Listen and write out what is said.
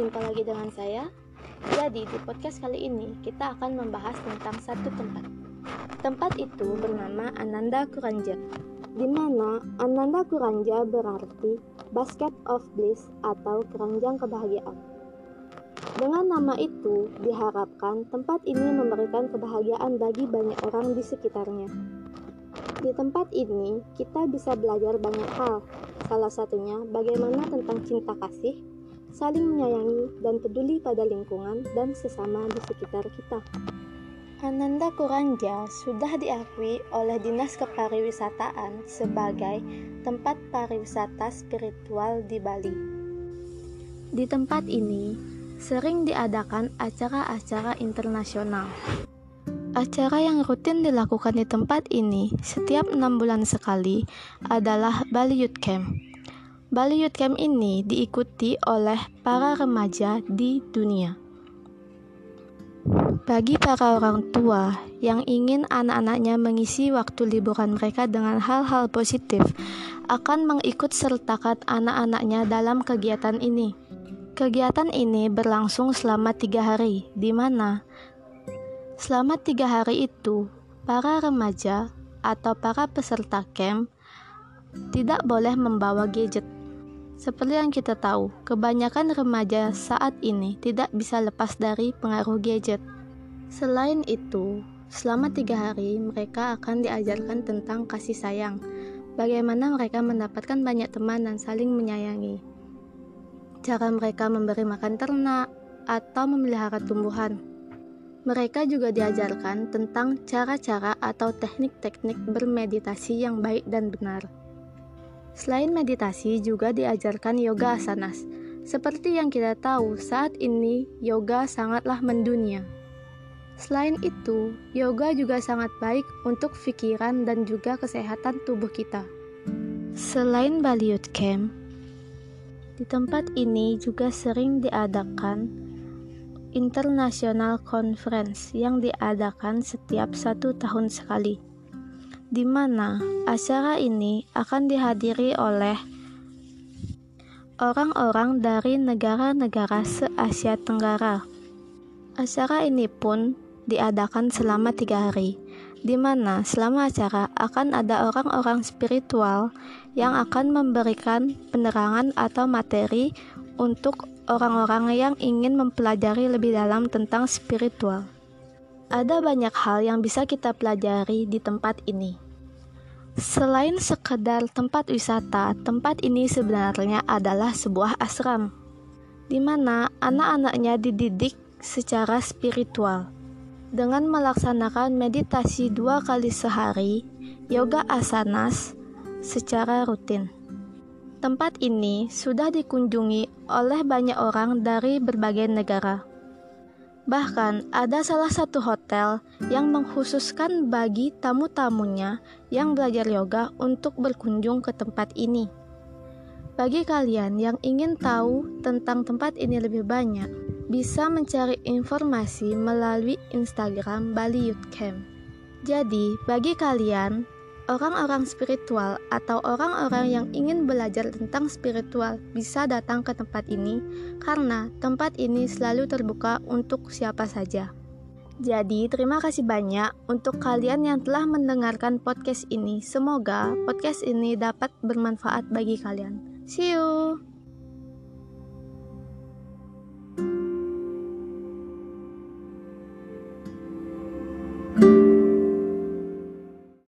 Jumpa lagi dengan saya. Jadi, di podcast kali ini kita akan membahas tentang satu tempat. Tempat itu bernama Ananda Kuranja. Di mana Ananda Kuranja berarti Basket of Bliss atau keranjang kebahagiaan. Dengan nama itu, diharapkan tempat ini memberikan kebahagiaan bagi banyak orang di sekitarnya. Di tempat ini, kita bisa belajar banyak hal, salah satunya bagaimana tentang cinta kasih, saling menyayangi dan peduli pada lingkungan dan sesama di sekitar kita. Ananda Kuranja sudah diakui oleh Dinas Kepariwisataan sebagai tempat pariwisata spiritual di Bali. Di tempat ini sering diadakan acara-acara internasional. Acara yang rutin dilakukan di tempat ini setiap enam bulan sekali adalah Bali Youth Camp. Bali Youth Camp ini diikuti oleh para remaja di dunia. Bagi para orang tua yang ingin anak-anaknya mengisi waktu liburan mereka dengan hal-hal positif, akan mengikut sertakan anak-anaknya dalam kegiatan ini. Kegiatan ini berlangsung selama tiga hari, di mana selama tiga hari itu para remaja atau para peserta camp tidak boleh membawa gadget seperti yang kita tahu, kebanyakan remaja saat ini tidak bisa lepas dari pengaruh gadget. Selain itu, selama tiga hari mereka akan diajarkan tentang kasih sayang, bagaimana mereka mendapatkan banyak teman dan saling menyayangi, cara mereka memberi makan ternak, atau memelihara tumbuhan. Mereka juga diajarkan tentang cara-cara atau teknik-teknik bermeditasi yang baik dan benar. Selain meditasi, juga diajarkan yoga asanas. Seperti yang kita tahu, saat ini yoga sangatlah mendunia. Selain itu, yoga juga sangat baik untuk pikiran dan juga kesehatan tubuh kita. Selain Bali Youth Camp, di tempat ini juga sering diadakan International Conference yang diadakan setiap satu tahun sekali di mana acara ini akan dihadiri oleh orang-orang dari negara-negara se-Asia Tenggara. Acara ini pun diadakan selama tiga hari, di mana selama acara akan ada orang-orang spiritual yang akan memberikan penerangan atau materi untuk orang-orang yang ingin mempelajari lebih dalam tentang spiritual. Ada banyak hal yang bisa kita pelajari di tempat ini. Selain sekedar tempat wisata, tempat ini sebenarnya adalah sebuah asram, di mana anak-anaknya dididik secara spiritual. Dengan melaksanakan meditasi dua kali sehari, yoga asanas secara rutin. Tempat ini sudah dikunjungi oleh banyak orang dari berbagai negara. Bahkan ada salah satu hotel yang mengkhususkan bagi tamu-tamunya yang belajar yoga untuk berkunjung ke tempat ini. Bagi kalian yang ingin tahu tentang tempat ini lebih banyak, bisa mencari informasi melalui Instagram Bali Youth Camp. Jadi, bagi kalian orang-orang spiritual atau orang-orang yang ingin belajar tentang spiritual bisa datang ke tempat ini karena tempat ini selalu terbuka untuk siapa saja. Jadi, terima kasih banyak untuk kalian yang telah mendengarkan podcast ini. Semoga podcast ini dapat bermanfaat bagi kalian. See you.